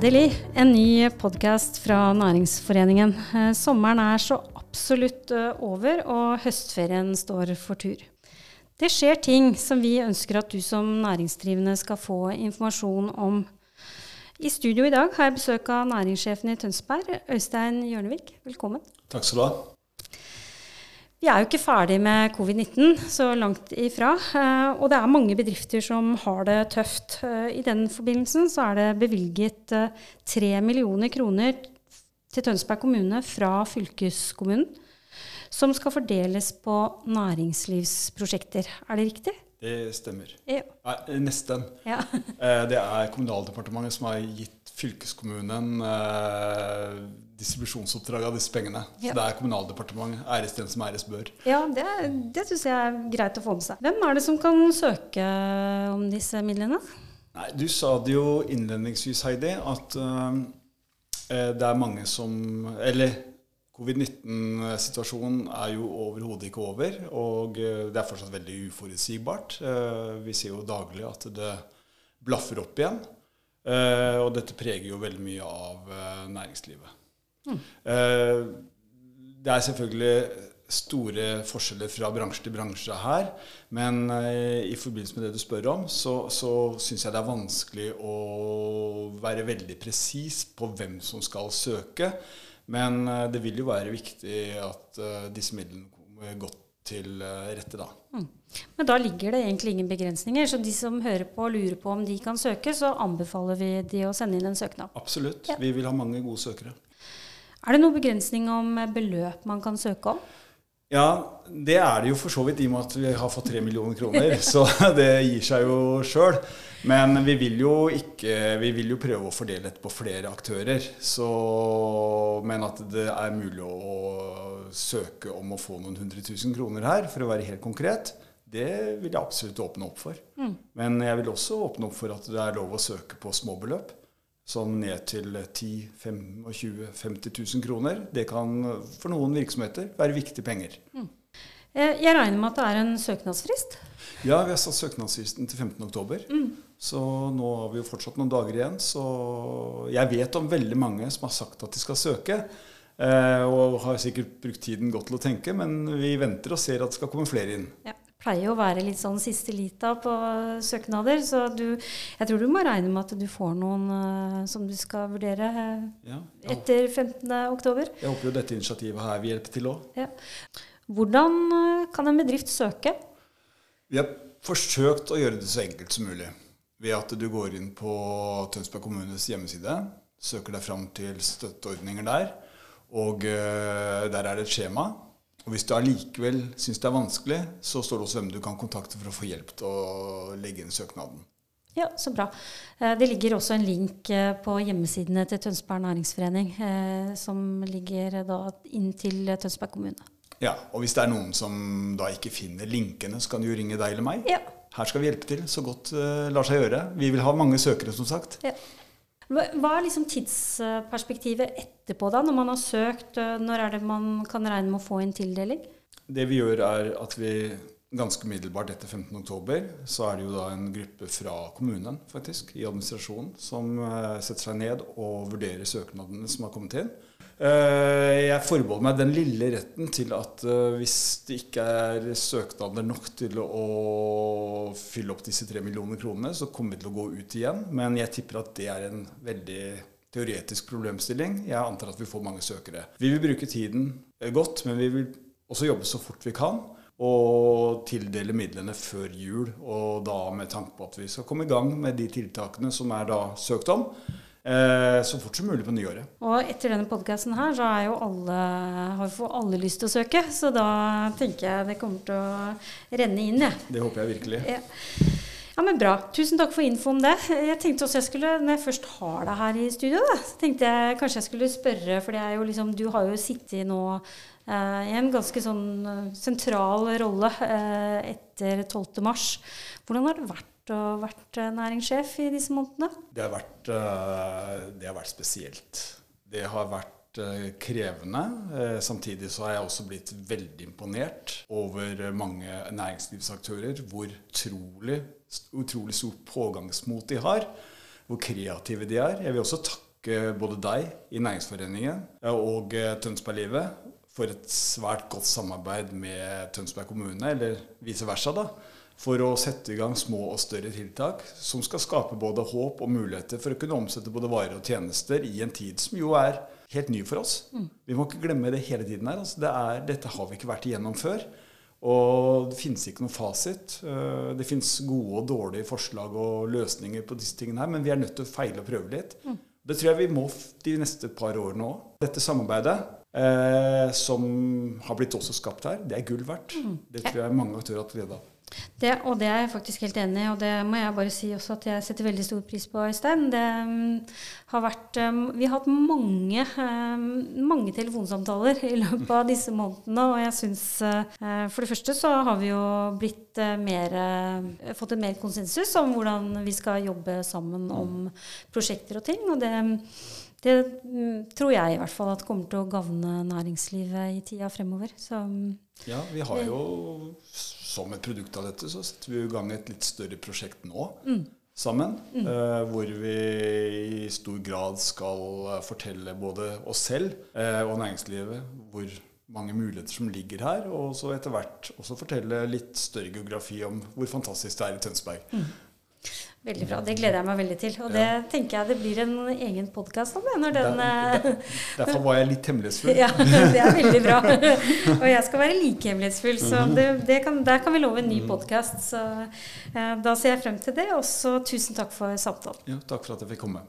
Endelig en ny podkast fra Næringsforeningen. Eh, sommeren er så absolutt eh, over, og høstferien står for tur. Det skjer ting som vi ønsker at du som næringsdrivende skal få informasjon om. I studio i dag har jeg besøk av næringssjefen i Tønsberg, Øystein Hjørnevik. Velkommen. Takk skal du ha. Vi er jo ikke ferdig med covid-19, så langt ifra. Eh, og det er mange bedrifter som har det tøft. Eh, I den forbindelsen så er det bevilget 3 millioner kroner til Tønsberg kommune fra fylkeskommunen, som skal fordeles på næringslivsprosjekter. Er det riktig? Det stemmer. Ja. Nei, nesten. Ja. Det er Kommunaldepartementet som har gitt fylkeskommunen distribusjonsoppdrag av disse pengene. Så det er Kommunaldepartementet. Æres den som æres bør. Ja, det, det syns jeg er greit å få med seg. Hvem er det som kan søke om disse midlene? Nei, Du sa det jo innledningsvis, Heidi, at eh, det er mange som Eller covid-19-situasjonen er jo overhodet ikke over. Og uh, det er fortsatt veldig uforutsigbart. Uh, vi ser jo daglig at det blaffer opp igjen. Og dette preger jo veldig mye av næringslivet. Eh, det er selvfølgelig store forskjeller fra bransje til bransje her. Men eh, i forbindelse med det du spør om, så, så syns jeg det er vanskelig å være veldig presis på hvem som skal søke. Men eh, det vil jo være viktig at disse midlene kommer godt til rette, da. Men da ligger det egentlig ingen begrensninger. Så de som hører på og lurer på om de kan søke, så anbefaler vi de å sende inn en søknad. Absolutt. Ja. Vi vil ha mange gode søkere. Er det noen begrensning om beløp man kan søke om? Ja, det er det jo for så vidt, i og med at vi har fått tre millioner kroner. Så det gir seg jo sjøl. Men vi vil jo ikke Vi vil jo prøve å fordele dette på flere aktører. Så, men at det er mulig å søke om å få noen hundre tusen kroner her, for å være helt konkret, det vil jeg absolutt åpne opp for. Men jeg vil også åpne opp for at det er lov å søke på småbeløp. Sånn ned til 10 25 50 000 kroner. Det kan for noen virksomheter være viktige penger. Mm. Jeg regner med at det er en søknadsfrist? Ja, vi har satt søknadsfristen til 15. oktober. Så nå har vi jo fortsatt noen dager igjen. Så jeg vet om veldig mange som har sagt at de skal søke. eh, Og har sikkert brukt tiden godt til å tenke, men vi venter og ser at det skal komme flere inn. Ja. Pleier å være litt sånn siste lita på søknader, så du, jeg tror du må regne med at du får noen uh, som du skal vurdere uh, Ja, etter 15. oktober. jeg håper jo dette initiativet her vil hjelpe til òg. Ja. Hvordan uh, kan en bedrift søke? Vi har forsøkt å gjøre det så enkelt som mulig. Ved at du går inn på Tønsberg kommunes hjemmeside, søker deg fram til støtteordninger der, og der er det et skjema. Og Hvis du allikevel syns det er vanskelig, så står det også hvem du kan kontakte for å få hjelp til å legge inn søknaden. Ja, så bra. Eh, Det ligger også en link eh, på hjemmesidene til Tønsberg næringsforening, eh, som ligger da inn til Tønsberg kommune. Ja, Og hvis det er noen som da ikke finner linkene, så kan du jo ringe deg eller meg. Ja. Her skal vi hjelpe til så godt det lar seg gjøre. Vi vil ha mange søkere, som sagt. Ja. Hva er liksom tidsperspektivet etterpå, da, når man har søkt? eh, Når er det man kan regne med å få en tildeling? Det vi gjør er at vi ganske umiddelbart etter 15. oktober, så er det jo da en gruppe fra kommunen faktisk, i administrasjonen som eh, setter seg ned og vurderer søknadene som har kommet inn. Eh, Jeg forbeholder meg den lille retten til at eh, hvis det ikke er søknader nok til å fylle opp disse tre millioner kronene, så kommer vi til å gå ut igjen. Men jeg tipper at det er en veldig teoretisk problemstilling. Jeg antar at vi får mange søkere. Vi vil bruke tiden godt, men vi vil også jobbe så fort vi kan. Og tildele midlene før jul, og da med tanke på at vi skal komme i gang med de tiltakene som er da søkt om, eh, så fort som mulig på nyåret. Og etter denne podkasten her, så er jo alle, har jo alle lyst til å søke. Så da tenker jeg det kommer til å renne inn, jeg. Det håper jeg virkelig. Ja. Ja, men Bra. Tusen takk for info om det. Jeg tenkte også jeg skulle, Når jeg først har deg her i studio, da, så tenkte jeg kanskje jeg skulle spørre For det er jo liksom, du har jo sittet nå eh, i en ganske sånn eh, sentral rolle eh, etter 12. mars. Hvordan har det vært å vært eh, næringssjef i disse månedene? Det har vært, eh, det har vært spesielt. Det har vært krevende. Samtidig så har jeg også blitt veldig imponert over mange næringslivsaktører. Hvor utrolig, utrolig stort pågangsmot de har. Hvor kreative de er. Jeg vil også takke både deg i Næringsforeningen og Tønsberglivet for et svært godt samarbeid med Tønsberg kommune, eller vice versa, da, for å sette i gang små og større tiltak som skal skape både håp og muligheter for å kunne omsette både varer og tjenester i en tid som jo er helt ny for oss. Mm. Vi må ikke glemme det hele tiden her. Altså det er, dette har vi ikke vært igjennom før. Og det finnes ikke noen fasit. Eh, det finnes gode og dårlige forslag og løsninger på disse tingene her, men vi er nødt til å feile og prøve litt. Mm. Det tror jeg vi må de neste par årene òg. Dette samarbeidet eh, som har blitt også skapt her, det er gull verdt. Mm. Det tror jeg mange aktører har hatt glede av. Det, og det er jeg faktisk helt enig i, og det må jeg bare si også at jeg setter veldig stor pris på, Øystein. Det um, har vært um, Vi har hatt mange, um, mange telefonsamtaler i løpet av disse månedene, og jeg syns uh, For det første så har vi jo blitt mer Fått en mer konsensus om hvordan vi skal jobbe sammen om prosjekter og ting, og det det mm, tror jeg i hvert fall at kommer til å gagne næringslivet i tida fremover. Så, ja, vi har jo som et produkt av dette så setter vi i gang et litt større prosjekt nå mm. sammen. Mm. Eh, hvor vi i stor grad skal uh, fortelle både oss selv eh, og næringslivet hvor mange muligheter som ligger her. Og så etter hvert også fortelle litt større geografi om hvor fantastisk det er i Tønsberg. Mm. Veldig bra. Det gleder jeg meg veldig til. Og det tenker jeg det blir en egen podkast om den... Der, der, derfor var jeg litt hemmelighetsfull. ja, det er veldig bra. Og jeg skal være like hemmelighetsfull, så mhm. det, det kan, der kan vi love en ny mhm. podkast. Så eh, da ser jeg frem til det. Og så tusen takk for samtalen. Ja, takk for at jeg fikk komme.